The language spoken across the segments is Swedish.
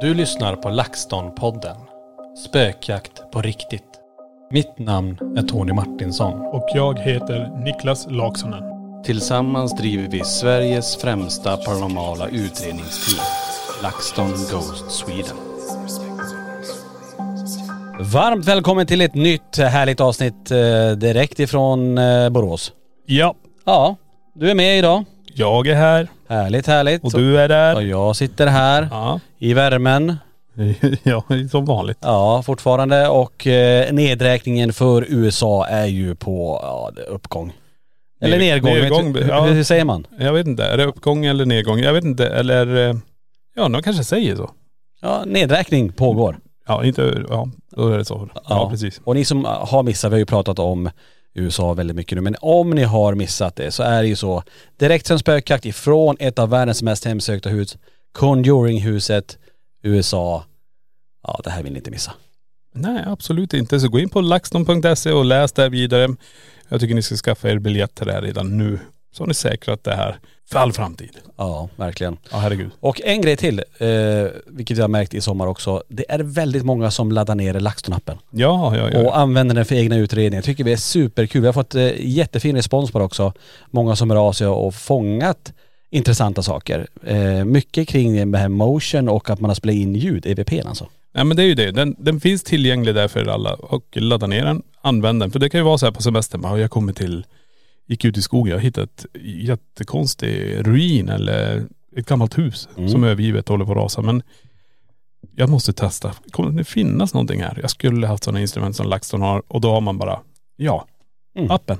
Du lyssnar på LaxTon-podden. Spökjakt på riktigt. Mitt namn är Tony Martinsson. Och jag heter Niklas Laksonen. Tillsammans driver vi Sveriges främsta paranormala utredningsteam. LaxTon Ghost Sweden. Varmt välkommen till ett nytt härligt avsnitt eh, direkt ifrån eh, Borås. Ja, Ja, du är med idag. jag är här Härligt, härligt. och du är Och där. jag sitter här Ja, i värmen. ja som vanligt. Ja, fortfarande. Och eh, nedräkningen för USA är ju på ja, uppgång. Eller Ned- nedgång. nedgång, vet ja. hur, säger man? Jag vet inte, är det uppgång eller nedgång? Jag vet inte, eller eh, ja, de kanske säger så. Ja, nedräkning pågår. Ja, inte, ja, då är det så. Ja, precis. Och ni som har missat, vi har ju pratat om USA väldigt mycket nu, men om ni har missat det så är det ju så. Direkt som spökjakt ifrån ett av världens mest hemsökta hus, Conjuring-huset, USA. Ja, det här vill ni inte missa. Nej, absolut inte. Så gå in på laxton.se och läs där vidare. Jag tycker ni ska skaffa er biljett till det här redan nu. Så har ni säkrat det här för all framtid. Ja, verkligen. Ja, herregud. Och en grej till, eh, vilket jag har märkt i sommar också. Det är väldigt många som laddar ner LaxTon-appen. Ja, ja, ja. och använder den för egna utredningar. tycker vi är superkul. Vi har fått eh, jättefin respons på det också. Många som hör av sig och fångat intressanta saker. Eh, mycket kring det här motion och att man har spelat in ljud, EVPn alltså. Nej men det är ju det. Den, den finns tillgänglig där för alla. Och ladda ner den, använd den. För det kan ju vara så här på semestern, bara, jag kommer till, gick ut i skogen, jag hittade ett jättekonstig ruin eller ett gammalt hus Mm. som är övergivet och håller på att rasa. Men jag måste testa. Kommer det finnas någonting här? Jag skulle haft sådana instrument som LaxTon har och då har man bara, ja, Mm. appen.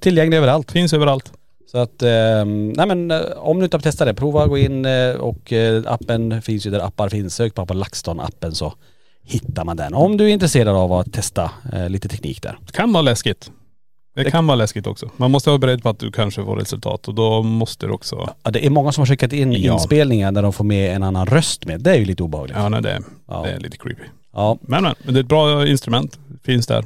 Tillgänglig överallt. Finns överallt. Så att, eh, nej men eh, om du inte har testat det, prova att gå in eh, och eh, appen finns ju där appar finns. Sök bara på LaxTon-appen så hittar man den. Om du är intresserad av att testa eh, lite teknik där. Det kan vara läskigt. Det, kan vara läskigt också. Man måste vara beredd på att du kanske får resultat och då måste du också, Ja, det är många som har skickat in Ja. inspelningar där de får med en annan röst med. Det är ju lite obehagligt. ja nej, det, Ja. det är lite creepy. ja. Men men, det är ett bra instrument. Finns där.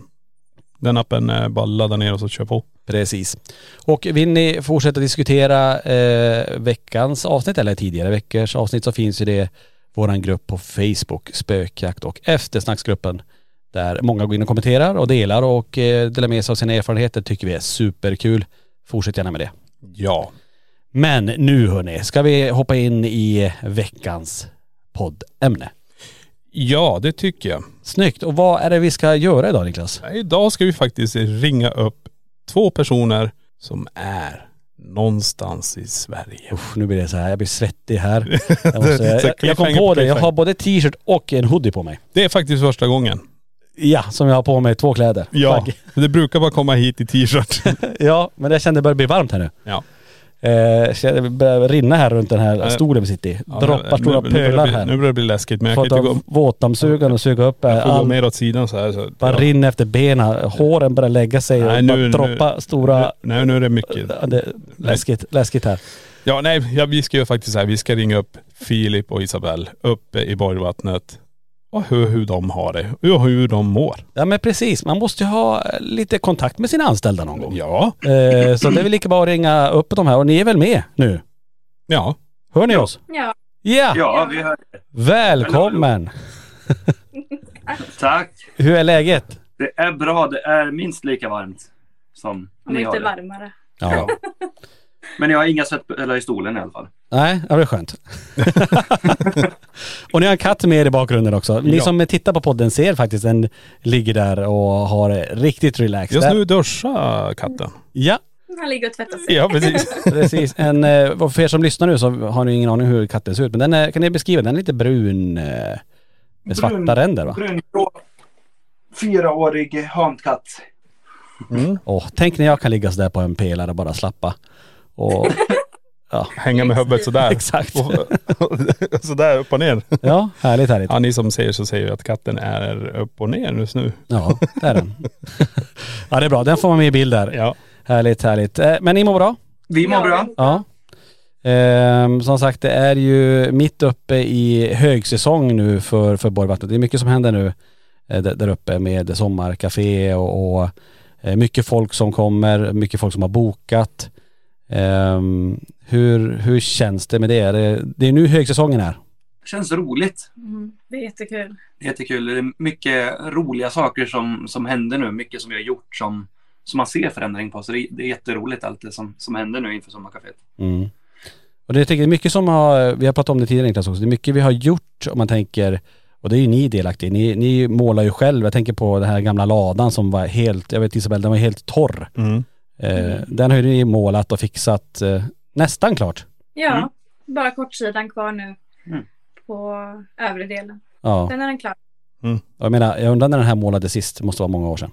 Den appen är bara ladda ner och så kör på. Precis. Och vill ni fortsätta diskutera eh, veckans avsnitt eller tidigare veckors avsnitt så finns ju det våran grupp på Facebook, Spökjakt och eftersnacksgruppen. Där många går in och kommenterar och delar och eh, delar med sig av sina erfarenheter. Tycker vi är superkul. Fortsätt gärna med det. Ja. Men nu hörni, ska vi hoppa in i veckans poddämne. Ja, det tycker jag. Snyggt. Och vad är det vi ska göra idag Niklas? Idag ska vi faktiskt ringa upp två personer som är någonstans i Sverige. Usch, nu blir det så här, jag blir svettig här. Jag, måste, jag, jag kom på det, jag har både t-shirt och en hoodie på mig. Det är faktiskt första gången. Ja, som jag har på mig två kläder. Ja. Tack. Det brukar bara komma hit i t-shirt. Ja, men jag kände det började bli varmt här nu. Ja. Eh, så det börjar rinna här runt den här Eh, stolen vi sitter i. Ja, Droppar nu- stora nu börjar pölar här. Nu börjar det bli läskigt men jag Fått kan inte gå, våtdammsugaren och suga upp jag får gå all, mer åt sidan så här. Så, bara ja. rinner efter benen. Håren börjar lägga sig och Nej, bara nu- droppa nu- stora... Nej nu är det mycket. Det, läskigt, läskigt här. Ja nej, ja, vi ska ju faktiskt så här, vi ska ringa upp Filip och Isabelle uppe i Borgvattnet. Och hur, hur de har det och hur de mår. Ja men precis, man måste ju ha lite kontakt med sina anställda någon gång. Ja. Eh, så det är väl lika bra att ringa upp de här och ni är väl med nu? Ja. Hör ni oss? Ja. Ja! Ja, vi hör Välkommen! Tack. Hur är läget? Det är bra. Det är minst lika varmt som Och ni har lite det. varmare. Ja. Men jag har inga svettpölar i stolen i alla fall. Nej, det var skönt. och ni har en katt med er i bakgrunden också. Ni Ja. som tittar på podden ser faktiskt den ligger där och har det riktigt relaxed. Just nu duschar katten. Ja, Han ligger och tvättar sig. Ja precis. precis. En, eh, för er som lyssnar nu så har ni ingen aning hur katten ser ut. Men den är, kan ni beskriva? Den är lite brun eh, med svarta Brun- ränder va? Brungrå. Fyraårig hankatt. Åh, tänk när jag kan ligga sådär på en pelare och bara slappa. Och Ja, Hänga med huvudet sådär. Exakt. Och, och, sådär upp och ner. ja härligt härligt. Ja ni som ser så säger ju att katten är upp och ner just nu. Ja, det är den. ja det är bra, den får man med i bild där. Ja. Härligt härligt. Eh, Men ni mår bra? Vi mår bra. Ja. Ehm, som sagt det är ju mitt uppe i högsäsong nu för, för Borgvattnet. Det är mycket som händer nu eh, där, uppe med sommarcafé och, och eh, mycket folk som kommer, mycket folk som har bokat. Ehm, hur, hur känns det med det? Är det? Det är nu högsäsongen är. Känns roligt. Mm, det är jättekul. Jättekul. Det är mycket roliga saker som, som händer nu. Mycket som vi har gjort som, som man ser förändring på. Så det, är- det är jätteroligt allt det som, som händer nu inför sommarkaféet. Mm. Och det är det är mycket som har, vi har pratat om det tidigare Niklas också, det är mycket vi har gjort om man tänker, och det är ju ni delaktiga ni, ni målar ju själv, jag tänker på den här gamla ladan som var helt, jag vet Isabel, den var helt torr. Mm. Eh, den har ju ni målat och fixat eh, nästan klart. Ja, Mm. bara kortsidan kvar nu Mm. på övre delen. Ja, Sen är den klar. och jag menar, jag undrar när den här målades sist, det måste vara många år sedan.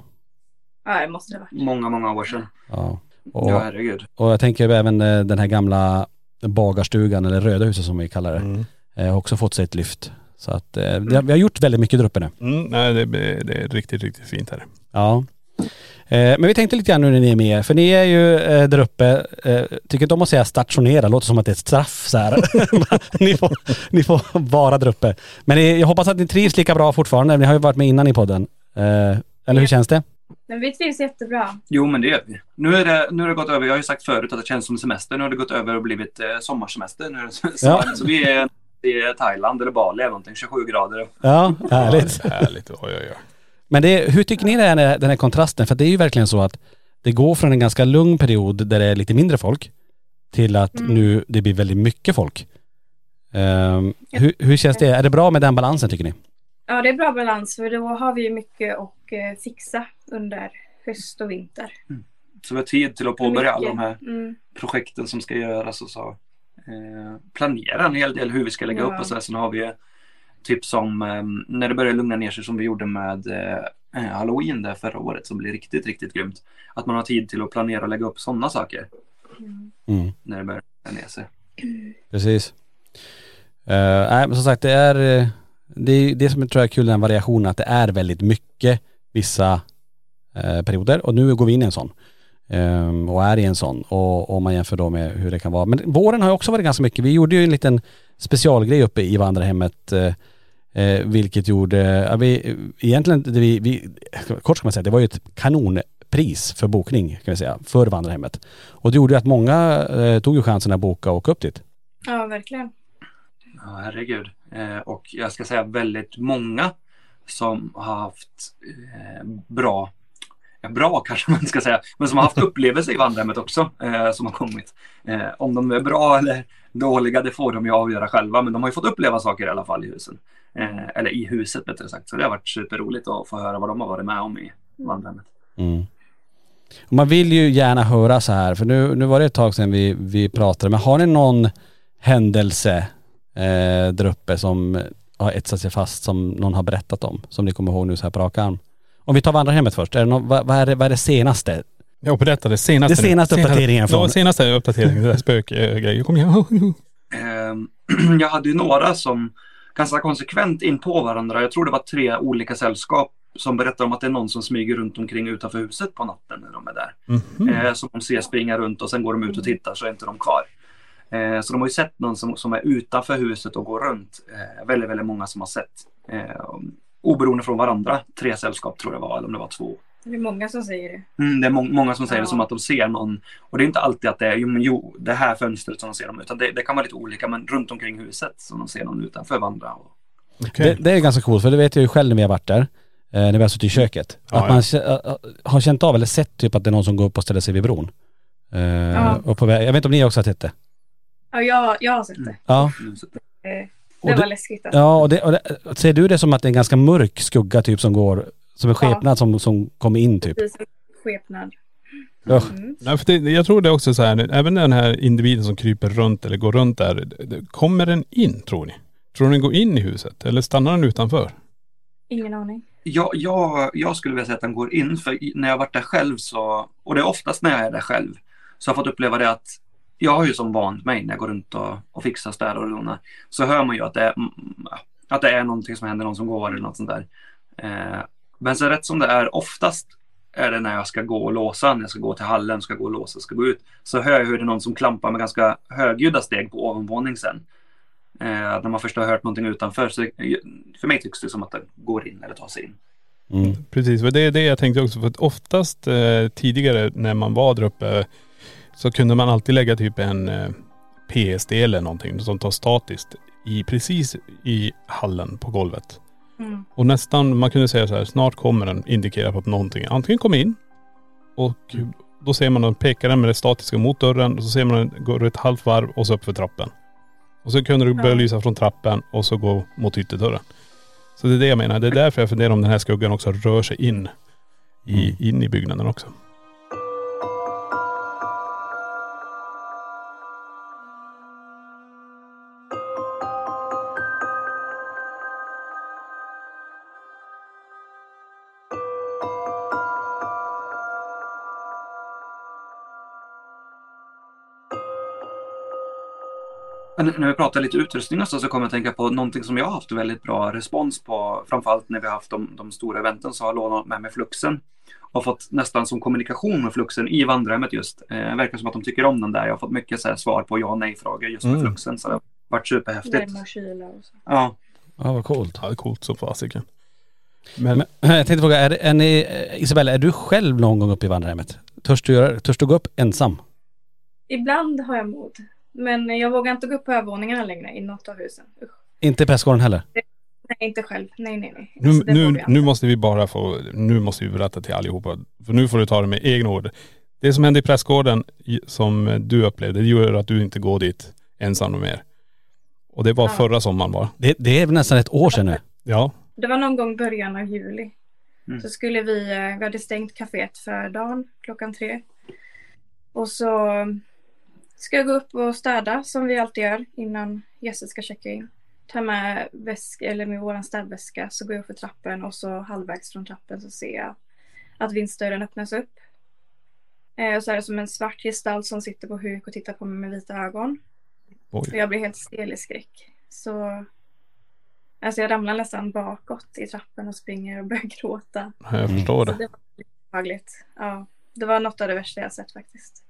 Ja, det måste det vara. Många, många år sedan. Ja. Och, Ja, herregud. och jag tänker även eh, den här gamla bagarstugan, eller röda huset som vi kallar det, Mm. har också fått sig ett lyft. Så att vi har gjort väldigt mycket där uppe nu. Mm. Nej det, det är riktigt, riktigt fint här. Ja. Eh, men vi tänkte lite grann nu när ni är med, för ni är ju eh, där uppe, eh, tycker inte om att säga stationera, låter som att det är ett straff så här. ni, får, ni får vara där uppe. Men jag hoppas att ni trivs lika bra fortfarande, ni har ju varit med innan i podden. Eller hur känns det? Men vi trivs jättebra. Jo, men det gör vi. Nu är det, nu är det gått över. Jag har ju sagt förut att det känns som semester. Nu har det gått över och blivit eh, sommarsemester. Nu är det sommar. Ja. Så vi är i Thailand eller Bali eller någonting. 27 grader. Ja, härligt. Ja, härligt. Oj, oj, oj. Men det, hur tycker ni det är den här kontrasten? För det är ju verkligen så att det går från en ganska lugn period där det är lite mindre folk till att Mm. nu det blir väldigt mycket folk. Ehm, hur, hur känns det? Är det bra med den balansen tycker ni? Ja, det är bra balans för då har vi ju mycket att eh, fixa under höst och vinter. Så vi har tid till att påbörja alla de Mycket. här Mm. projekten som ska göras och så eh, planera en hel del hur vi ska lägga Ja. upp och så. här. Sen har vi typ som eh, när det börjar lugna ner sig som vi gjorde med eh, Halloween där förra året som blev riktigt, riktigt grymt. Att man har tid till att planera och lägga upp sådana saker Mm. Mm. när det börjar lugna ner sig. Precis. Uh, nej men som sagt det är, eh, det är det som jag tror är kul den variationen att det är väldigt mycket vissa eh, perioder och nu går vi in i en sån. Ehm, och är i en sån och om man jämför då med hur det kan vara. Men våren har ju också varit ganska mycket. Vi gjorde ju en liten specialgrej uppe i vandrarhemmet eh, eh, vilket gjorde, ja, vi, egentligen, det vi, vi, kort ska man säga, det var ju ett kanonpris för bokning kan vi säga, för vandrarhemmet. Och det gjorde ju att många eh, tog ju chansen att boka och åka upp dit. Ja, verkligen. Ja, herregud. Eh, och jag ska säga väldigt många som har haft eh, bra, ja, bra kanske man ska säga, men som har haft upplevelser i vandrarhemmet också eh, som har kommit. Eh, om de är bra eller dåliga, det får de ju avgöra själva, men de har ju fått uppleva saker i alla fall i husen. Eh, eller i huset bättre sagt. Så det har varit superroligt att få höra vad de har varit med om i vandrarhemmet. Mm. Man vill ju gärna höra så här, för nu, nu var det ett tag sedan vi, vi pratade, men har ni någon händelse eh, där uppe som har etsat sig fast som någon har berättat om, som ni kommer ihåg nu så här på rak arm? Om vi tar vandrarhemmet först, är det någon, vad, vad, är det, vad är det senaste? Jag berättade det senaste Det senaste nu. uppdateringen från- Ja, senaste uppdateringen, det där spökgrejen. Kom igen. Ehm, jag hade ju några som ganska konsekvent in på varandra. Jag tror det var tre olika sällskap som berättar om att det är någon som smyger runt omkring utanför huset på natten när de är där. Mhm. Eh, som de ser springa runt och sen går de ut och tittar så är inte de kvar. Eh, så de har ju sett någon som, som är utanför huset och går runt. Eh, väldigt, väldigt många som har sett. Eh, oberoende från varandra. Tre sällskap tror jag var, eller om det var två. Det är många som säger det. Mm, det är må- många som säger det Ja. som att de ser någon. Och det är inte alltid att det är jo, men jo, det här fönstret som de ser dem. Utan det, det kan vara lite olika, men runt omkring huset som de ser någon utanför vandra. Och, Okej. Det, det är ganska coolt, för det vet jag ju själv när vi har varit där, eh, när vi har suttit i köket. Ja, att ja. man kä- äh, har känt av eller sett typ att det är någon som går upp och ställer sig vid bron. Eh, Ja. och på väg, jag vet inte om ni också har sett det? Ja, jag, jag har sett det. Ja. Eh, Och Det det- var läskigt. Alltså. Ja, och, det, och det, ser du det som att det är en ganska mörk skugga typ som går, som en Ja. skepnad som, som kommer in typ? Precis, en skepnad. Mm. Nej, för det, jag tror det är också så här, även den här individen som kryper runt eller går runt där, det- kommer den in tror ni? Tror ni den går in i huset eller stannar den utanför? Ingen aning. jag, jag, jag skulle vilja säga att den går in, för när jag har varit där själv så, och det är oftast när jag är där själv, så har jag fått uppleva det att jag har ju som vant mig när jag går runt och, och fixar, städar och donar. Så hör man ju att det, är, mm, att det är någonting som händer, någon som går eller något sånt där. Eh, men så rätt som det är, oftast är det när jag ska gå och låsa, när jag ska gå till hallen, ska gå och låsa, ska gå ut. Så hör jag hur det är någon som klampar med ganska högljudda steg på ovanvåning sen. Eh, när man först har hört någonting utanför. Så det, för mig tycks det som att det går in eller tar sig in. Mm. Precis, och det är det jag tänkte också. För att oftast eh, tidigare när man var där uppe så kunde man alltid lägga typ en eh, PSD eller någonting som tar statiskt i, precis i hallen på golvet. Mm. Och nästan, man kunde säga så här, snart kommer den indikera på att någonting antingen kommer in och då ser man den, pekar den med det statiska mot dörren och så ser man den går ett halvt varv och så upp för trappen. Och så kunde det börja Ja. lysa från trappen och så gå mot ytterdörren. Så det är det jag menar. Det är därför jag funderar om den här skuggan också rör sig in i, in i byggnaden också. När vi pratar lite utrustning och så, så kommer jag att tänka på någonting som jag har haft väldigt bra respons på. Framförallt när vi har haft de, de stora eventen så har jag lånat med mig Fluxen. Och fått nästan som kommunikation med Fluxen i vandrarhemmet just. Eh, verkar som att de tycker om den där. Jag har fått mycket så här, svar på ja och nej-frågor just med Mm. Fluxen. Så det har varit superhäftigt. Ja. Ja vad coolt. Ja det är coolt som fasiken. Men, Men, jag tänkte fråga, är, är ni, eh, Isabella, är du själv någon gång uppe i vandrarhemmet? Törs du, göra, törs du gå upp ensam? Ibland har jag mod. Men jag vågar inte gå upp på övervåningarna längre i något av husen. Usch. Inte i prästgården heller? Nej, inte själv. Nej, nej, nej. nu, Alltså, nu, nu måste vi bara få, nu måste vi berätta till allihopa. För nu får du ta det med egna ord. Det som hände i prästgården som du upplevde, det gör att du inte går dit ensam och mer. Och det var Ja. förra sommaren va? Det, det är nästan ett år sedan nu. Ja. Det var någon gång början av juli. Mm. Så skulle vi, eh, vi hade stängt kaféet för dagen klockan tre. Och så ska jag gå upp och städa som vi alltid gör innan gäster ska checka in. Ta med väska, eller med våran städväska så går jag upp för trappen och så halvvägs från trappen så ser jag att vindsdörren öppnas upp. Eh, och så är det som en svart gestalt som sitter på huk och tittar på mig med vita ögon. Och Oj. jag blir helt stel i skräck. Så Alltså jag ramlar nästan bakåt i trappen och springer och börjar gråta. Jag förstår Så det. det var. Ja, det var något av det värsta jag sett faktiskt.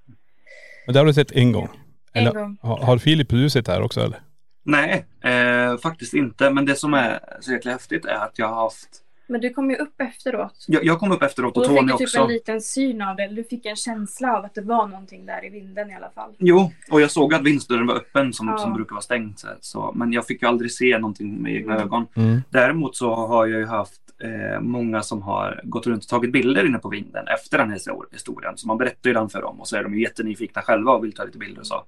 Men det har du sett en gång? En Eller, gång. har, har Filip du sett det här också eller? Nej, eh, faktiskt inte. Men det som är så jäkla häftigt är att jag har haft... Men du kom ju upp efteråt. Jag, jag kom upp efteråt och Och då fick Tony du typ också. en liten syn av det. Du fick en känsla av att det var någonting där i vinden i alla fall. Jo, och jag såg att vindsdörren var öppen som, Ja. som brukar vara stängd. Så, men jag fick ju aldrig se någonting med egna Mm. ögon. Mm. Däremot så har jag ju haft eh, många som har gått runt och tagit bilder inne på vinden efter den här histor- historien. Så man berättar ju den för dem och så är de ju jättenyfikna själva och vill ta lite bilder och så.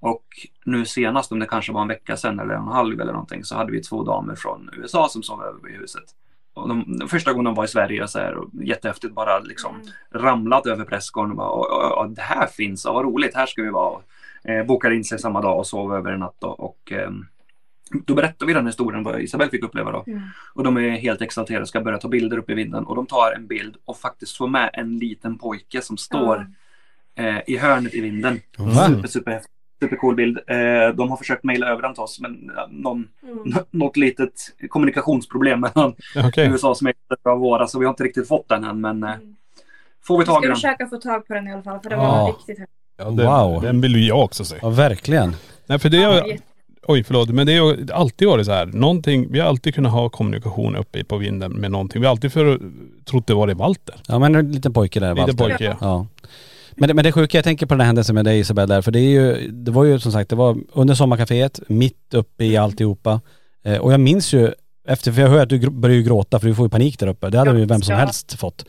Och nu senast, om det kanske var en vecka sedan eller en halv eller någonting, så hade vi två damer från USA som sov över i huset. Och de, första gången de var i Sverige så här, och jättehäftigt bara liksom Mm. ramlat över prästgården och bara, "Oj, oj, oj, det här finns, och vad roligt, här ska vi vara. Eh, bokade in sig samma dag och sov över en natt då, och ehm, då berättar vi den historien vad Isabelle fick uppleva då. Mm. Och de är helt exalterade och ska börja ta bilder uppe i vinden. Och de tar en bild och faktiskt får med en liten pojke som står eh, i hörnet i vinden. Va? Super, super, supercool bild. Eh, de har försökt mejla över den till oss men ja, någon, Mm. något litet kommunikationsproblem mellan Okej. USAs mejlare och våra så vi har inte riktigt fått den än men eh, Mm. får vi Vi tag i ska den. försöka få tag på den i alla fall för det Ja. var riktigt häftigt. Ja, den, Wow. Den vill ju jag också se. Ja verkligen. Nej för det Ja, jätte- oj förlåt, men det har alltid varit så här. Någonting, vi har alltid kunnat ha kommunikation uppe på vinden med någonting. Vi har alltid för, trott det var det Walter. Ja men en liten pojke där Liten Walter. pojke ja. Ja. Men det, men det sjuka, jag tänker på den här händelsen med dig Isabelle där, för det är ju, det var ju som sagt, det var under sommarkaféet, mitt uppe i alltihopa. Eh, och jag minns ju, efter, för jag hör att du börjar ju gråta för du får ju panik där uppe. Det hade Ja, ju vem som ja. helst fått.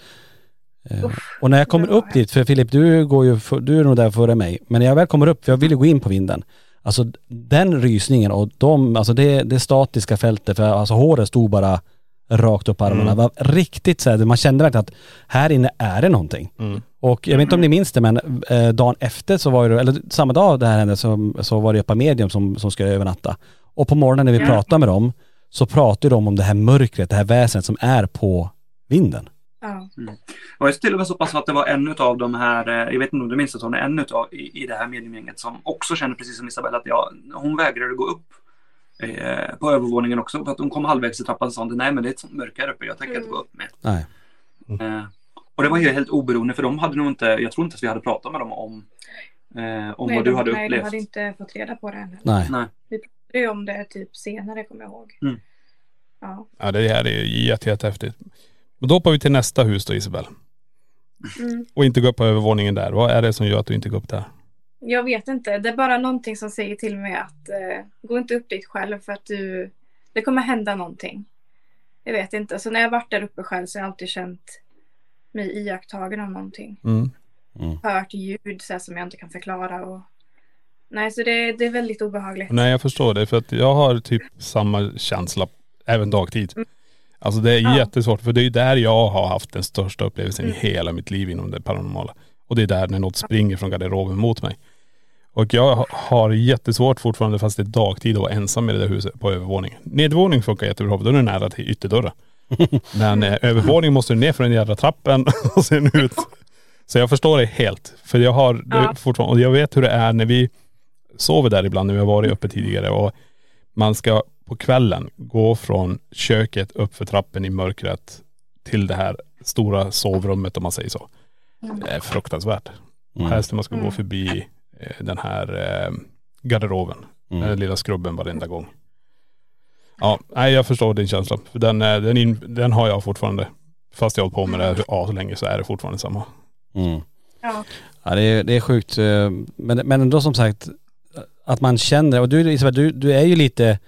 Eh, och när jag kommer upp dit, för Filip du går ju, för, du är nog där före mig, men när jag väl kommer upp, för jag vill ju gå in på vinden. Alltså den rysningen och de, alltså det, det statiska fältet, för alltså håret stod bara rakt upp på armarna. Mm. var riktigt så här, man kände verkligen att här inne är det någonting. Mm. Och jag vet inte om ni minns det men eh, dagen efter så var det, eller samma dag det här hände så, så var det ett par medium som, som skulle övernatta. Och på morgonen när vi Ja. pratade med dem så pratade de om det här mörkret, det här väsendet som är på vinden. Ja. Det var ju till och med så pass att det var en av de här, eh, jag vet inte om du minns det, en utav i, i det här mediumgänget som också kände precis som Isabella att jag, hon vägrade gå upp eh, på övervåningen också. För att hon kom halvvägs i trappan och sa nej men det är ett sånt mörker här uppe, jag tänker inte gå upp med. Nej. Eh, och det var ju helt oberoende för de hade nog inte, jag tror inte att vi hade pratat med dem om, eh, om nej, vad du de, hade nej, upplevt. de hade inte fått reda på det än. Nej. Nej. Vi pratade ju om det typ senare kommer jag ihåg. Mm. Ja. Ja det här är ju jätte, jättehäftigt. Och då hoppar vi till nästa hus då Isabel. Mm. Och inte gå upp på övervåningen där. Vad är det som gör att du inte går upp där? Jag vet inte. Det är bara någonting som säger till mig att eh, gå inte upp dit själv för att du, det kommer hända någonting. Jag vet inte. Så när jag varit där uppe själv så har jag alltid känt mig iakttagen av någonting. Mm. Hört ljud så här, som jag inte kan förklara. Och... Nej, så det, det är väldigt obehagligt. Nej jag förstår det för att jag har typ samma känsla även dagtid. Alltså det är Ja. jättesvårt för det är ju där jag har haft den största upplevelsen i hela mitt liv inom det paranormala. Och det är där när något springer från garderoben mot mig. Och jag ha- har jättesvårt fortfarande fast det är dagtid att vara ensam i det där huset på övervåningen. Nedervåning funkar jättebra för då är du nära till ytterdörren. Men eh, övervåning måste du ner för den jävla trappen och sen ut. Så jag förstår det helt. För jag har det Ja. fortfarande, och jag vet hur det är när vi sover där ibland när vi har varit uppe tidigare och man ska på kvällen gå från köket upp för trappen i mörkret till det här stora sovrummet om man säger så. Det är fruktansvärt. Mm. Helst när man ska gå Mm. förbi eh, den här eh, garderoben. Den Mm. lilla skrubben varenda gång. Ja, nej jag förstår din känsla. För den, eh, den, in, den har jag fortfarande. Fast jag har hållit på med det här ja, så länge så är det fortfarande samma. Mm. Ja. Ja det är, det är sjukt. eh, Men, men ändå som sagt, att man känner, och du Isabel, du, du är ju lite,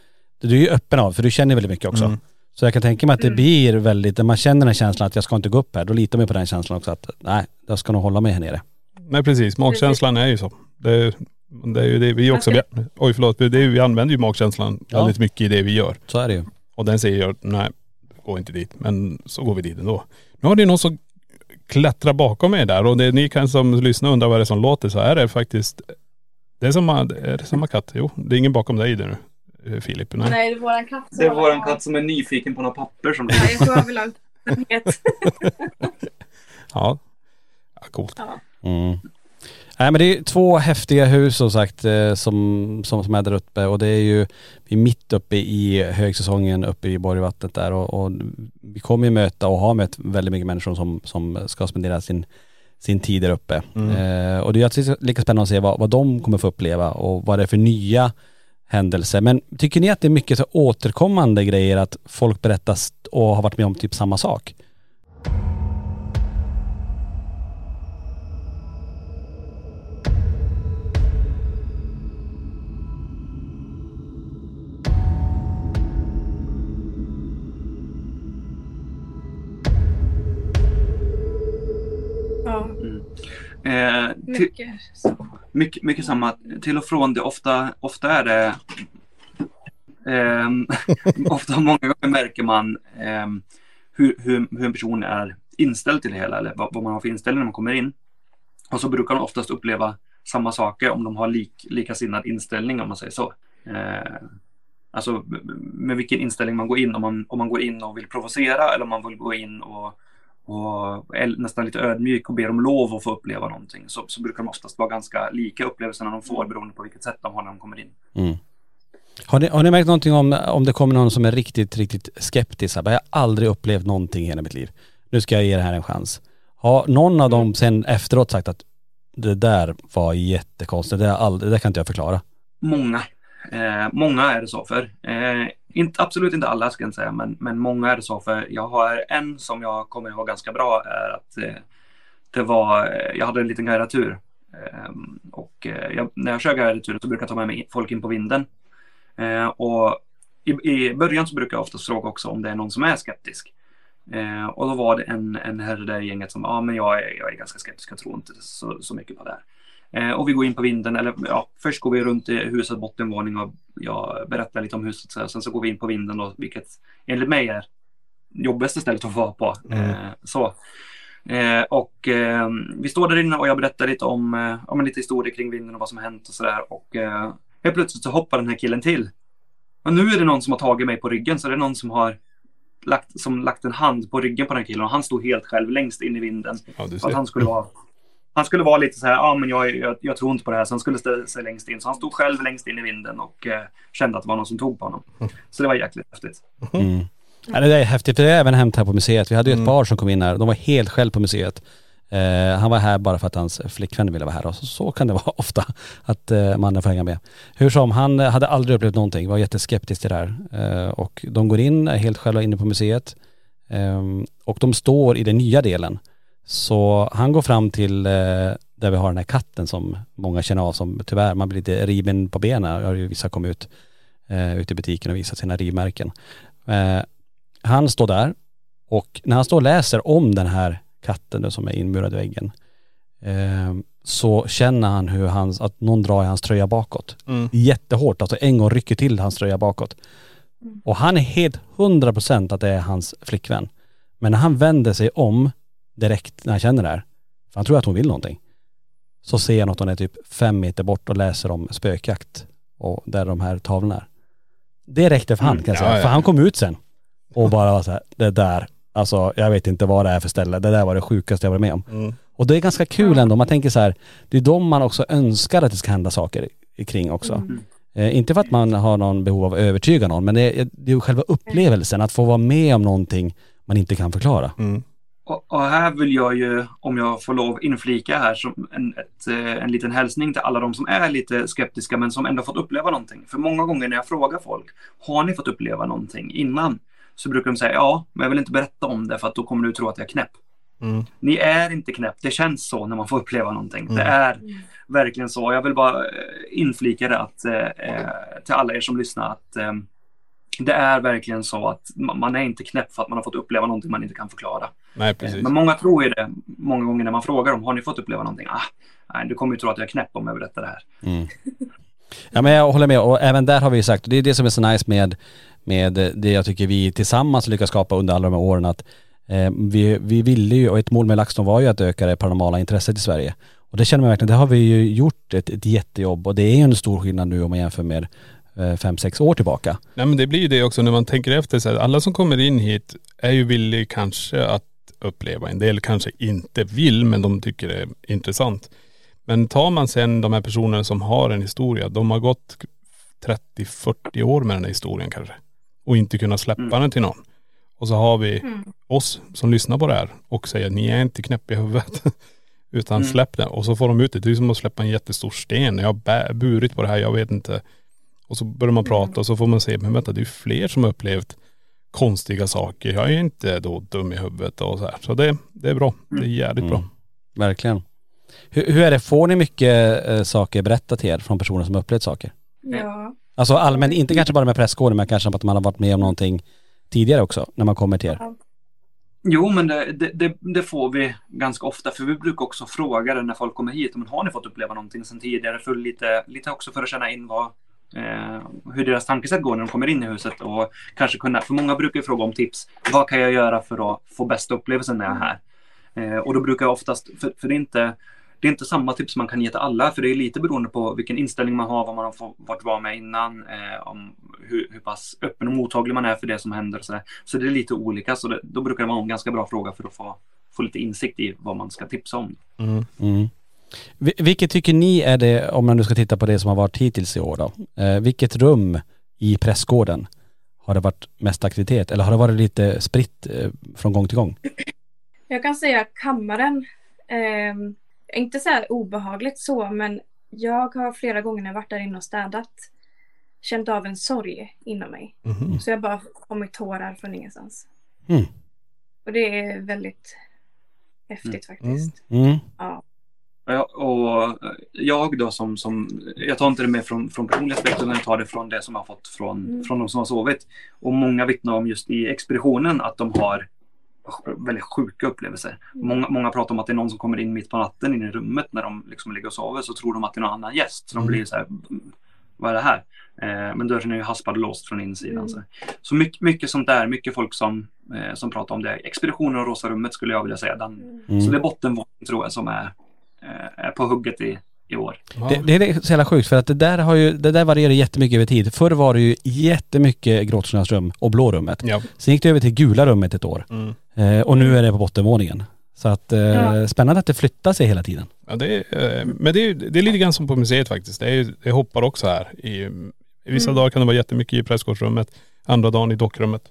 du är ju öppen av för du känner väldigt mycket också. Mm. Så jag kan tänka mig att det Mm. blir väldigt, när man känner den här känslan att jag ska inte gå upp här, då litar man på den känslan också att nej, jag ska nog hålla mig här nere. Nej precis, magkänslan är ju så. Det, det är ju det vi också, vi, oj förlåt, det är, vi använder ju magkänslan Ja. väldigt mycket i det vi gör. Så är det ju. Och den säger jag, nej, gå inte dit. Men så går vi dit ändå. Nu har det någon som klättrar bakom mig där och det, ni kan som lyssnar undra vad det är som låter så är det faktiskt, det är samma, är det samma katt? Jo, det är ingen bakom dig där nu, eh, Filip. Nej. Nej, det är våran katt. som Det är har- våran katt som är nyfiken på några papper som Ja, jag tror han vill ha uppmärksamhet. Ja. ja, coolt. Mm. Nej men det är två häftiga hus som sagt eh, som, som, som är där uppe och det är ju vi är mitt uppe i högsäsongen uppe i Borgvattnet där och, och vi kommer ju möta och har mött väldigt mycket människor som, som ska spendera sin, sin tid där uppe. Eh, och det är lika spännande att se vad, vad de kommer få uppleva och vad det är för nya händelser. Men tycker ni att det är mycket så återkommande grejer att folk berättar och har varit med om typ samma sak? Eh, mycket så. mycket, mycket samma. Till och från det. Ofta, ofta är det... ehm, ofta många gånger märker man ehm, hur, hur, hur en person är inställd till det hela. Eller vad, vad man har för inställning när man kommer in. Och så brukar de oftast uppleva samma saker om de har lik, likasinnad inställning om man säger så. Eh, alltså med vilken inställning man går in. Om man, om man går in och vill provocera eller om man vill gå in och, och är nästan lite ödmjuk och ber om lov att få uppleva någonting. Så, så brukar de oftast vara ganska lika upplevelserna de får beroende på vilket sätt de har när de kommer in. Mm. Har ni, har ni märkt någonting om, om det kommer någon som är riktigt, riktigt skeptisk? Jag har aldrig upplevt någonting i hela mitt liv. Nu ska jag ge det här en chans. Har någon av dem sen efteråt sagt att det där var jättekonstigt, det, aldrig, det där kan inte jag förklara. Många. Eh, många är det så för. Eh, inte, absolut inte alla ska jag inte säga, men, men många är det så för. Jag har en som jag kommer ihåg ganska bra är att eh, det var, eh, jag hade en liten guidatur. Ehm, eh, och jag, när jag kör guidatur så brukar jag ta med mig folk in på vinden. Eh, och i, i början så brukar jag oftast fråga också om det är någon som är skeptisk. Eh, och då var det en, en herre där i gänget som, ja ah, men jag är, jag är ganska skeptisk, jag tror inte så, så mycket på det här. Eh, och vi går in på vinden, eller ja, först går vi runt i huset bottenvåning och jag berättar lite om huset. Så här. Sen så går vi in på vinden då, vilket enligt mig är jobbigaste stället att vara på. Eh, så. Eh, och eh, vi står där inne och jag berättar lite om, eh, om lite historia kring vinden och vad som har hänt och sådär. Och eh, helt plötsligt så hoppar den här killen till. Och nu är det någon som har tagit mig på ryggen, så det är någon som har lagt, som lagt en hand på ryggen på den killen och han stod helt själv längst in i vinden. Ja, att han skulle vara han skulle vara lite så här, ja ah, men jag, jag, jag tror inte på det här, så han skulle ställa sig längst in. Så han stod själv längst in i vinden och eh, kände att det var någon som tog på honom. Så det var jäkligt häftigt. Mm. Ja, det är häftigt, för det är även hänt här på museet. Vi hade ju ett Mm. par som kom in här, de var helt själv på museet. Eh, han var här bara för att hans flickvän ville vara här och så, så kan det vara ofta att eh, mannen får hänga med. Hur som, han eh, hade aldrig upplevt någonting, var jätteskeptisk till det här. Eh, och de går in, helt själva inne på museet. Eh, och de står i den nya delen. Så han går fram till eh, där vi har den här katten som många känner av som tyvärr, man blir lite riven på benen. Har ju vissa kommit ut, eh, ut i butiken och visat sina rivmärken. Eh, han står där och när han står och läser om den här katten då som är inmurad i väggen eh, så känner han hur hans, att någon drar i hans tröja bakåt. Mm. Jättehårt, alltså en gång rycker till hans tröja bakåt. Och han är helt hundra procent att det är hans flickvän. Men när han vänder sig om direkt när han känner det här, för han tror att hon vill någonting, så ser han att hon är typ fem meter bort och läser om spökjakt och där de här tavlorna är. Det räckte för han kan jag säga. ja, ja. För han kom ut sen och bara var så här, det där, alltså jag vet inte vad det är för ställe, det där var det sjukaste jag varit med om. Mm. Och det är ganska kul ändå, man tänker så här, det är de man också önskar att det ska hända saker i- kring också. Mm. Eh, inte för att man har någon behov av att övertyga någon, men det är, det är ju själva upplevelsen, att få vara med om någonting man inte kan förklara. Mm. Och, och här vill jag ju, om jag får lov, inflika här som en, ett, eh, en liten hälsning till alla de som är lite skeptiska men som ändå fått uppleva någonting. För många gånger när jag frågar folk, har ni fått uppleva någonting innan? Så brukar de säga ja, men jag vill inte berätta om det för att då kommer du tro att jag är knäpp. Mm. Ni är inte knäpp, det känns så när man får uppleva någonting. Det Mm. är Mm. verkligen så. Jag vill bara eh, inflika det att, eh, eh, till alla er som lyssnar att eh, det är verkligen så att ma- man är inte knäpp för att man har fått uppleva någonting man inte kan förklara. Nej, Eh, precis. Men många tror ju det många gånger när man frågar dem, har ni fått uppleva någonting? Ah, nej, du kommer ju tro att jag är knäpp om jag berättar det här. Mm. Ja men jag håller med och även där har vi sagt, och det är det som är så nice med, med det jag tycker vi tillsammans lyckas skapa under alla de här åren att eh, vi, vi ville ju, och ett mål med LaxTon var ju att öka det paranormala intresset i Sverige. Och det känner man verkligen, det har vi ju gjort ett, ett jättejobb och det är ju en stor skillnad nu om man jämför med eh, fem, sex år tillbaka. Nej men det blir ju det också när man tänker efter så här, alla som kommer in hit är ju villiga kanske att uppleva. En del kanske inte vill men de tycker det är intressant. Men tar man sen de här personerna som har en historia, de har gått 30-40 år med den här historien kanske. Och inte kunnat släppa Mm. den till någon. Och så har vi Mm. oss som lyssnar på det här och säger ni är inte knäpp i huvudet. Utan Mm. släpp det. Och så får de ut det. Det är som att släppa en jättestor sten. Jag har burit på det här, jag vet inte. Och så börjar man prata och så får man se, men vänta det är fler som har upplevt konstiga saker. Jag är inte då dum i huvudet och så här. Så det, det är bra. Det är jävligt bra. Mm. Verkligen. Hur, hur är det, får ni mycket eh, saker berättat till er från personer som upplevt saker? Ja. Alltså allmänt, inte kanske bara med presskåren men kanske att man har varit med om någonting tidigare också när man kommer till er. Jo, men det, det, det, det får vi ganska ofta, för vi brukar också fråga det när folk kommer hit. Men har ni fått uppleva någonting sedan tidigare? För lite, lite också för att känna in vad, eh, hur deras tankesätt går när de kommer in i huset. Och kanske kunna, för många brukar ju fråga om tips. Vad kan jag göra för att få bästa upplevelsen när jag är här? Eh, och då brukar jag oftast, för, för det är inte det är inte samma tips man kan ge till alla, för det är lite beroende på vilken inställning man har, vad man har fått, varit var med innan, eh, om hur, hur pass öppen och mottaglig man är för det som händer. Och så, så det är lite olika, så det, då brukar det vara en ganska bra fråga för att få, få lite insikt i vad man ska tipsa om. Mm. Mm. Vi- Vilket tycker ni är det, om man nu ska titta på det som har varit hittills i år då, eh, vilket rum i pressgården har det varit mest aktivitet eller har det varit lite spritt eh, från gång till gång? Jag kan säga att kammaren, eh, inte så här obehagligt så, men jag har flera gånger när jag varit där inne och städat känt av en sorg inom mig. Mhm. Så jag bara kommit tårar från ingenstans. Mm. Och det är väldigt häftigt faktiskt. Mm. Ja. Och jag då som, som jag tar inte det med från, från personliga aspekter utan jag tar det från det som jag har fått från, Mm. från de som har sovit. Och många vittnar om just i expeditionen att de har väldigt sjuka upplevelser. Mm. Många, många pratar om att det är någon som kommer in mitt på natten in i rummet när de liksom ligger och sover så tror de att det är någon annan gäst. Så de Mm. blir så här, "Mm, vad är det här? Eh, men dörren är ju haspad och låst från insidan. Mm. Så, så mycket, mycket sånt där, mycket folk som, eh, som pratar om det. Expeditionen och Rosa rummet skulle jag vilja säga. Den, Mm. så det är bottenvåningen tror jag som är, eh, är på hugget i, i år. Det, det är så jävla sjukt för att det där har ju, det där varierar jättemycket över tid. Förr var det ju jättemycket gråtsnösrum och blå rummet. Ja. Sen gick det över till gula rummet ett år. Mm. Eh, och nu är det på bottenvåningen. Så att eh, Ja. spännande att det flyttar sig hela tiden. Ja, det är, eh, men det är, det är lite grann som på museet faktiskt. Det, är, det hoppar också här. I, i vissa Mm. dagar kan det vara jättemycket i pressgårdsrummet, andra dagen i dockrummet.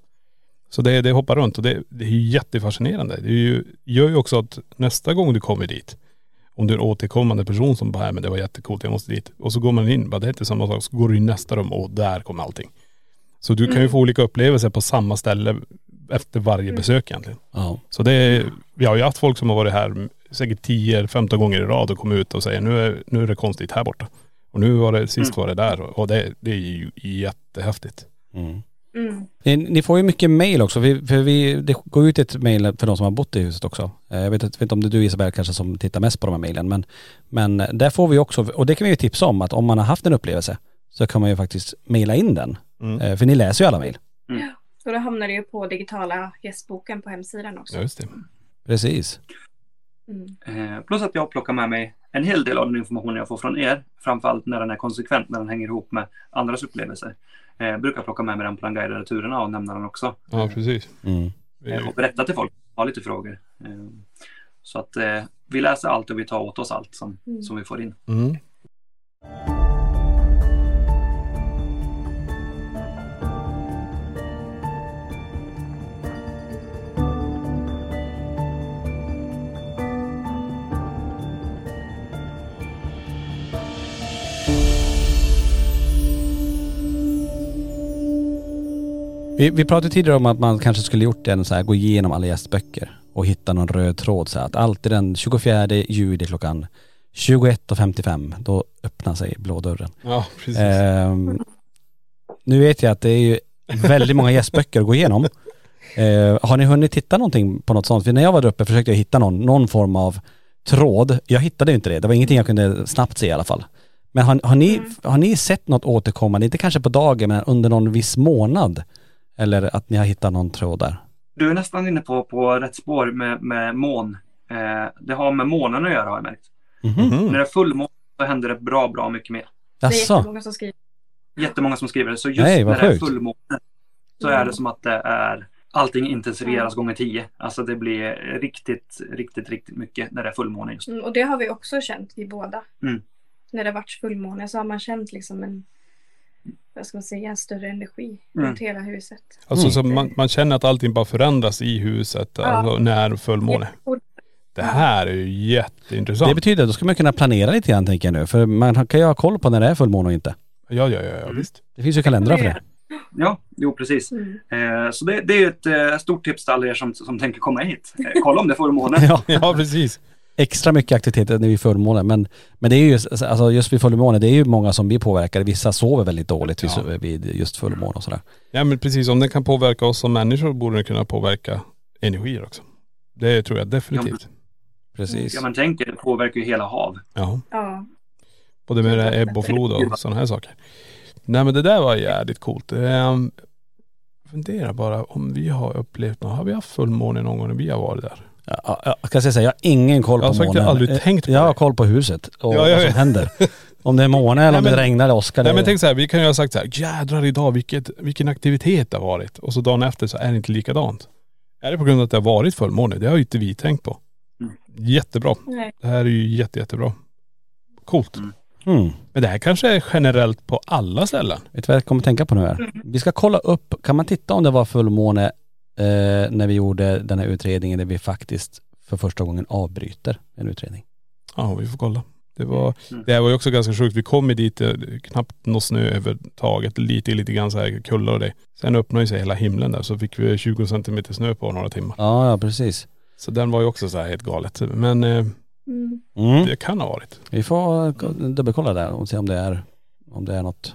Så det, det hoppar runt och det, det är ju jättefascinerande. Det är ju, gör ju också att nästa gång du kommer dit, om du är en återkommande person som bara, "Nej, men det var jättecoolt, jag måste dit. Och så går man in, bara, det är inte samma sak. Så går du in nästa rum och där kommer allting. Så du kan ju Mm. få olika upplevelser på samma ställe efter varje besök egentligen. Ja. Så det är, vi har ju haft folk som har varit här säkert 10-15 gånger i rad och kommit ut och säger nu är, nu är det konstigt här borta. Och nu var det, sist var det där och det, det är ju jättehäftigt. Mm. Mm. Ni, ni får ju mycket mail också, vi, för vi, det går ut ett mail för de som har bott i huset också. Eh, Jag vet, inte- vet inte om det är du Isabel kanske som tittar mest på de här mailen, men, men där får vi också, och det kan vi ju tipsa om, att om man har haft en upplevelse så kan man ju faktiskt maila in den. Mm. Eh, För ni läser ju alla mail. Så då hamnar det ju på digitala gästboken på hemsidan också. Ja just det. Precis. Mm. Eh, plus att jag plockar med mig en hel del av den informationen jag får från er. Framförallt när den är konsekvent, när den hänger ihop med andras upplevelser. Eh, brukar plocka med mig den på de guidade turerna och nämna den också. Ja precis. Mm. Eh, och berätta till folk, ha lite frågor. Eh, så att eh, vi läser allt och vi tar åt oss allt som, Mm. som vi får in. Vi, vi pratade tidigare om att man kanske skulle gjort en så här, gå igenom alla gästböcker och hitta någon röd tråd så här, att alltid den 24 juli klockan 21.55 då öppnar sig blå dörren. Ja precis. Ehm, nu vet jag att det är ju väldigt många gästböcker att gå igenom. Eh, har ni hunnit titta någonting på något sånt? För när jag var där uppe försökte jag hitta någon, någon form av tråd. Jag hittade ju inte det. Det var ingenting jag kunde snabbt se i alla fall. Men har, har, ni, har ni sett något återkommande, inte kanske på dagen men under någon viss månad? Eller att ni har hittat någon tråd där? Du är nästan inne på, på rätt spår med, med mån. Eh, det har med månen att göra har jag märkt. Mhm. När Mm. det är fullmåne så händer det bra, bra mycket mer. Det är Jaså? jättemånga som skriver. Jättemånga som skriver det. Så just Nej, när det är fullmåne så är det som att det är allting intensifieras gånger tio. Alltså det blir riktigt, riktigt, riktigt mycket när det är fullmåne just. Mm, och det har vi också känt, vi båda. Mm. När det varit fullmåne så har man känt liksom en, vad ska man säga, en större energi Mm. runt hela huset. Alltså Mm. så man, man känner att allting bara förändras i huset alltså, när fullmåne. Det här är ju jätteintressant. Det betyder att då ska man kunna planera lite grann tänker jag nu. För man kan ju ha koll på när det är fullmåne och inte. Ja ja ja, ja visst. Det finns ju kalendrar för det. Ja, jo precis. Mm. Eh, så det, det är ett eh, stort tips till alla er som, som tänker komma hit. Eh, kolla om det är fullmåne. Ja. Ja precis. Extra mycket aktiviteter när vi är fullmåne. Men, men det är ju, alltså just vid fullmåne, det är ju många som blir påverkade. Vissa sover väldigt dåligt vid, Ja. vid just fullmåne och sådär. Ja men precis, om den kan påverka oss som människor borde den kunna påverka energier också. Det tror jag definitivt. Precis. Ja, man tänker, det påverkar ju hela hav. Ja. Ja. Både med det här ebb och flod och sådana här saker. Nej men det där var jävligt coolt. Um, fundera bara om vi har upplevt något. Har vi haft fullmåne någon gång när vi har varit där? Ja, ja, jag ska säga så här, jag har ingen koll Jag har på faktiskt månen. aldrig tänkt på Jag har det. koll på huset och Ja, jag vad som händer. Om det är måne eller om det men- regnar eller åskar. Nej men tänk så här, vi kan ju ha sagt så här, jädrar idag vilket, vilken aktivitet det har varit. Och så dagen efter så är det inte likadant. Är det på grund av att det har varit fullmåne? Det har ju inte vi tänkt på. Mm. Jättebra. Nej. Det här är ju jätte, jättebra. Coolt. Mm. Mm. Men det här kanske är generellt på alla ställen. Vet du vad jag kommer tänka på nu här? Mm. Vi ska kolla upp, kan man titta om det var fullmåne eh, när vi gjorde den här utredningen där vi faktiskt för första gången avbryter en utredning. Ja, vi får kolla. Det var, Mm. det här var ju också ganska sjukt. Vi kom ju dit, eh, knappt någon snö överhuvudtaget. Lite, lite grann så här kullar och det. Sen öppnade ju sig hela himlen där så fick vi 20 centimeter snö på några timmar. Ja, ja precis. Så den var ju också så här helt galet. Men eh, Mm. Mm. det kan ha varit. Vi får dubbelkolla där och se om det är, om det är något,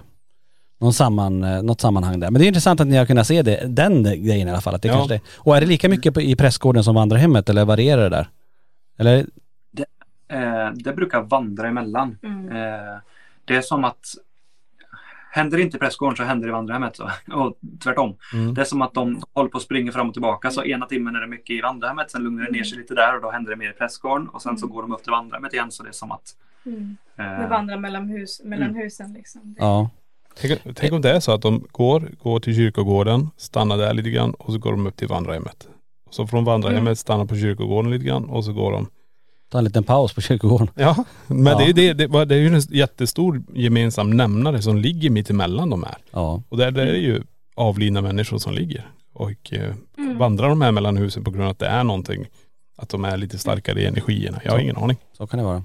någon samman, eh, något sammanhang där. Men det är intressant att ni har kunnat se det, den grejen i alla fall. Att det Ja. kanske det. Och är det lika mycket på, i prästgården som vandrarhemmet eller varierar det där? Eller? Eh, det brukar vandra emellan. Mm. Eh, det är som att händer det inte i pressgården så händer det i vandrarhemmet. Så. Och tvärtom. Mm. Det är som att de håller på att springa fram och tillbaka. Så ena timmen är det mycket i vandrarhemmet, sen lugnar det ner sig lite där och då händer det mer i pressgården. Och sen så går de upp till vandrarhemmet igen så det är som att... Mm. Eh, vandrar mellan, hus, mellan Mm. husen liksom. Det- Ja. Tänk, tänk om det är så att de går, går till kyrkogården, stannar där lite grann och så går de upp till vandrarhemmet. Så från vandrarhemmet Mm. stannar på kyrkogården lite grann och så går de. Ta en liten paus på kyrkogården. Ja, men Ja. Det, är- det, det, det är ju en jättestor gemensam nämnare som ligger mitt emellan de här. Ja. Och där, där är det ju avlidna människor som ligger. Och eh, Mm. vandrar de här mellan husen på grund av att det är någonting, att de är lite starkare i energierna. Jag har Så. ingen aning. Så kan det vara.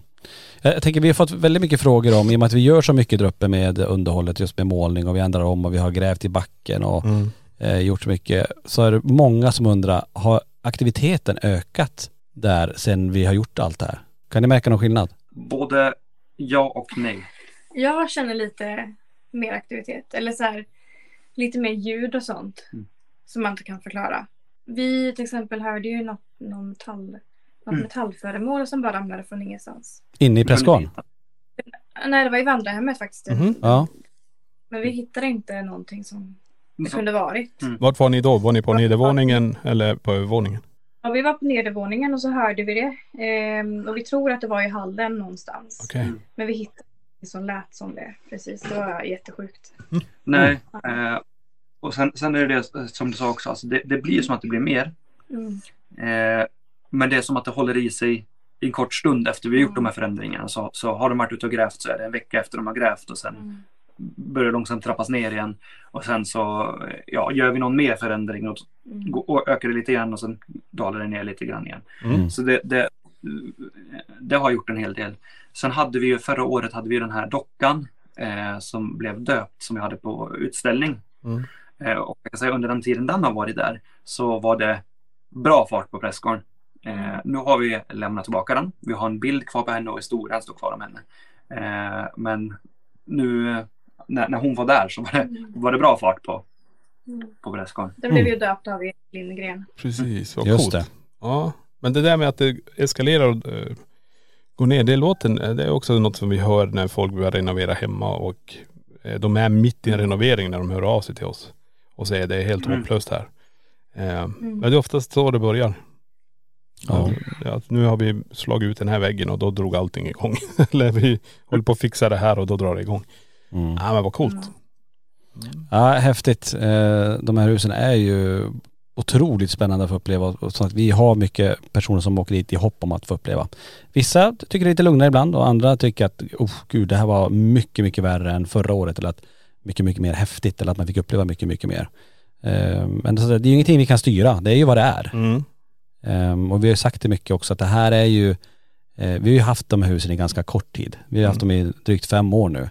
Jag tänker vi har fått väldigt mycket frågor om, i och med att vi gör så mycket där uppe med underhållet just med målning och vi ändrar om och vi har grävt i backen och eh, gjort så mycket. Så är det många som undrar, har aktiviteten ökat där sen vi har gjort allt det här? Kan ni märka någon skillnad? både ja och nej. Jag känner lite mer aktivitet. Eller så här, lite mer ljud och sånt. Mm. Som man inte kan förklara. Vi till exempel hörde ju något, någon metall, något Mm. metallföremål som bara ramlade från ingenstans. Inne i pressgården? Nej, det var i vandrarhemmet faktiskt. Mhm. Ja. Men vi hittade inte någonting som det Så- kunde varit. Mm. Vart var ni då? Var ni på nedervåningen eller på övervåningen? Ja, vi var på nedervåningen och så hörde vi det. Ehm, och vi tror att det var i hallen någonstans. Okej. Mm. Men vi hittade det som lät som det. Precis, det var jättesjukt. Nej. Eh, och sen, sen är det det som du sa också, alltså det, det blir ju som att det blir mer. Mm. Eh, men det är som att det håller i sig i en kort stund efter vi har gjort Mm. de här förändringarna. Så, så har de varit ute och grävt så är det en vecka efter de har grävt och sen Mm. börjar långsamt trappas ner igen. Och sen så ja, gör vi någon mer förändring och, Mm. och ökar det lite igen och sen dalar det ner lite grann igen. Mm. Så det, det, det har gjort en hel del. Sen hade vi ju förra året hade vi den här dockan eh, som blev döpt som vi hade på utställning. Mm. Eh, och jag kan säga, under den tiden den har varit där så var det bra fart på pressgården. Eh, nu har vi lämnat tillbaka den. Vi har en bild kvar på henne och historien står kvar om henne. Eh, men nu när, när hon var där så var det, Mm. var det bra fart på, Mm. på pressgården. Den blev Mm. ju döpt av Erik Lindgren. Precis, vad Just coolt. det. Ja, men det där med att det eskalerar och eh, går ner, det låter, det är också något som vi hör när folk börjar renovera hemma och eh, de är mitt i en renovering när de hör av sig till oss och säger det är helt Mm. hopplöst här. Eh, Mm. Men det är oftast så det börjar. Ja. Ja, att nu har vi slagit ut den här väggen och då drog allting igång. Eller vi håller på att fixa det här och då drar det igång. Mm. Ja men vad coolt. Mm. Ja, häftigt. Eh, De här husen är ju otroligt spännande att få uppleva. Så att vi har mycket personer som åker dit i hopp om att få uppleva. Vissa tycker det är lite lugnare ibland och andra tycker att oh, gud det här var mycket, mycket värre än förra året eller att mycket, mycket mer häftigt eller att man fick uppleva mycket, mycket mer. Eh, Men det är ju ingenting vi kan styra. Det är ju vad det är. Mm. Um, och vi har sagt det mycket också att det här är ju, eh, vi har ju haft de här husen i ganska kort tid. Vi har haft Mm. dem i drygt fem år nu.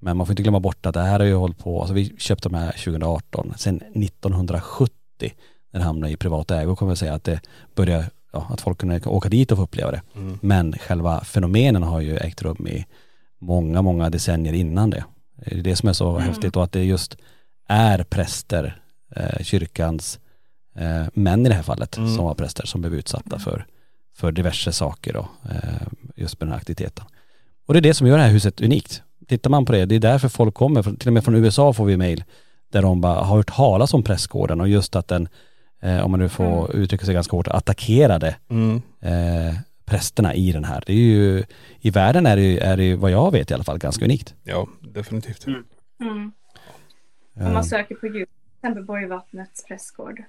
Men man får inte glömma bort att det här har ju hållit på, alltså vi köpte de här 2018, sen 1970 när det hamnade i privat ägo kommer jag säga att det började, ja, att folk kunde åka dit och få uppleva det. Mm. Men själva fenomenen har ju ägt rum i många, många decennier innan det. Det är det som är så Mm. häftigt och att det just är präster, eh, kyrkans eh, män i det här fallet Mm. som var präster som blev utsatta för, för diverse saker då, eh, just med den här aktiviteten. Och det är det som gör det här huset unikt. Tittar man på det, det är därför folk kommer, till och med från USA får vi mejl där de bara har hört talas om prästgården och just att den, eh, om man nu får uttrycka sig ganska hårt, attackerade Mm. eh, prästerna i den här. Det är ju, i världen är det ju, är det ju vad jag vet i alla fall, ganska unikt. Ja definitivt. Mm. Mm. Om Eh, man söker på Youtube, till exempel Borgvattnets pressgård,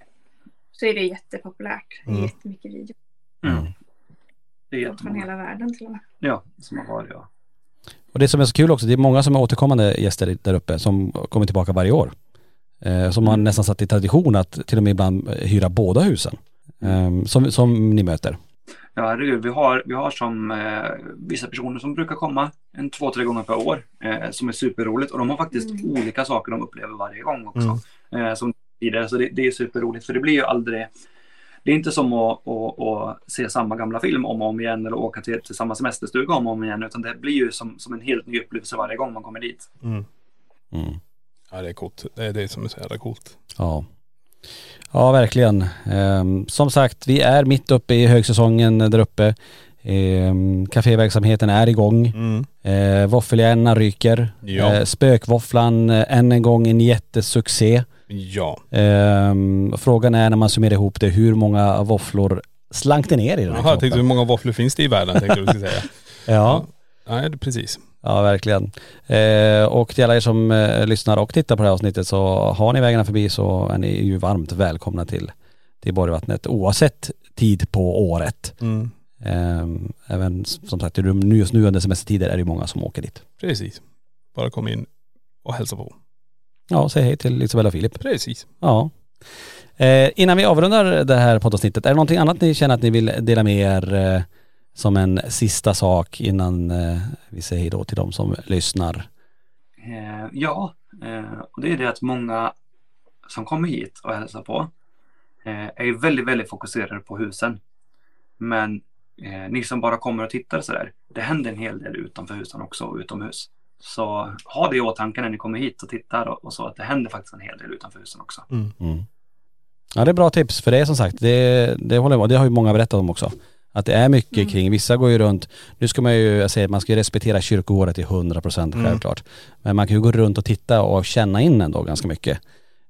så är det jättepopulärt. Det är Mm. jättemycket video Mm. Det är från jättemånga. hela världen till och med. Ja, som har varit ja. Och det som är så kul också, det är många som är återkommande gäster där uppe som kommer tillbaka varje år. Eh, som har nästan satt i tradition att till och med ibland hyra båda husen. Eh, som, som ni möter. Ja, herregud. Vi har, vi har som eh, vissa personer som brukar komma en två, tre gånger per år eh, som är superroligt och de har faktiskt Mm. olika saker de upplever varje gång också. Mm. Eh, som tidigare, så det, det är superroligt för det blir ju aldrig det är inte som att, att, att se samma gamla film om och om igen eller åka till, till samma semesterstuga om och om igen utan det blir ju som, som en helt ny upplevelse varje gång man kommer dit. Mm. Mm. Ja det är coolt. Det är det som är så jävla coolt. Ja. Ja, verkligen. Ehm, som sagt, vi är mitt uppe i högsäsongen där uppe. Ehm, Caféverksamheten är igång. Mm. Eh, Våffelhjärnorna ryker. Ja. Eh, spökvåfflan eh, än en gång en jättesuccé. Ja. Ehm, frågan är när man summerar ihop det, hur många våfflor slank det ner i den här Jaha, jag tänkte hur många våfflor finns det i världen tänkte du skulle säga. Ja, Nej, det- precis. ja verkligen. Eh, och till alla er som eh, lyssnar och tittar på det här avsnittet så har ni vägarna förbi så är ni ju varmt välkomna till, till Borgvattnet oavsett tid på året. Mm. Ehm, även som sagt just nu under semestertider är det många som åker dit. Precis. Bara kom in och hälsa på. Ja, säg hej till Isabella och Filip. Precis. Ja. Eh, innan vi avrundar det här poddavsnittet, är det någonting annat ni känner att ni vill dela med er eh, som en sista sak innan eh, vi säger hej då till de som lyssnar? Eh, ja, eh, och det är det att många som kommer hit och hälsar på eh, är ju väldigt, väldigt fokuserade på husen. Men eh, ni som bara kommer och tittar så där, det händer en hel del utanför husen också och utomhus. Så ha det i åtanke när ni kommer hit och tittar och, och så att det händer faktiskt en hel del utanför husen också. Mm. Ja det är bra tips för det är som sagt, det, det håller jag med Det har ju många berättat om också. Att det är mycket kring, vissa går ju runt, nu ska man ju, jag säger man ska ju respektera kyrkogården till 100% självklart. Men man kan ju gå runt och titta och känna in ändå ganska mycket.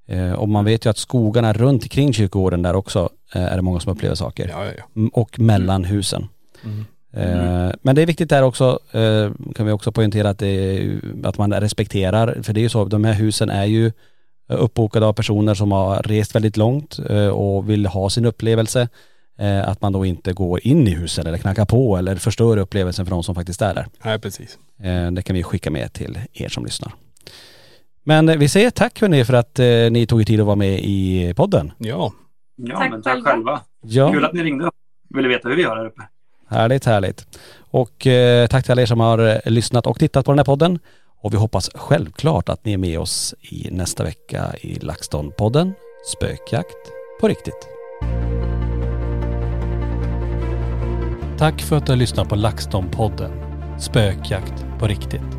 Eh, och man vet ju att skogarna runt omkring kyrkogården där också eh, är det många som upplever saker. Ja, ja, ja. Mm, Och mellan husen. Mm. Eh, Men det är viktigt där också, eh, kan vi också poängtera att, det är, att man respekterar, för det är ju så, de här husen är ju uppbokade av personer som har rest väldigt långt eh, och vill ha sin upplevelse. Eh, Att man då inte går in i husen eller knackar på eller förstör upplevelsen för de som faktiskt är där. Nej, precis. Eh, Det kan vi skicka med till er som lyssnar. Men eh, vi säger tack hörni för att eh, ni tog er tid att vara med i podden. Ja. Ja, Tack men tack själva. Ja. Kul att ni ringde upp. Ville veta hur vi gör här uppe. Härligt, härligt. Och eh, tack till alla er som har eh, lyssnat och tittat på den här podden. Och vi hoppas självklart att ni är med oss i nästa vecka i LaxTon-podden Spökjakt på riktigt. Tack för att du har lyssnat på LaxTon-podden Spökjakt på riktigt.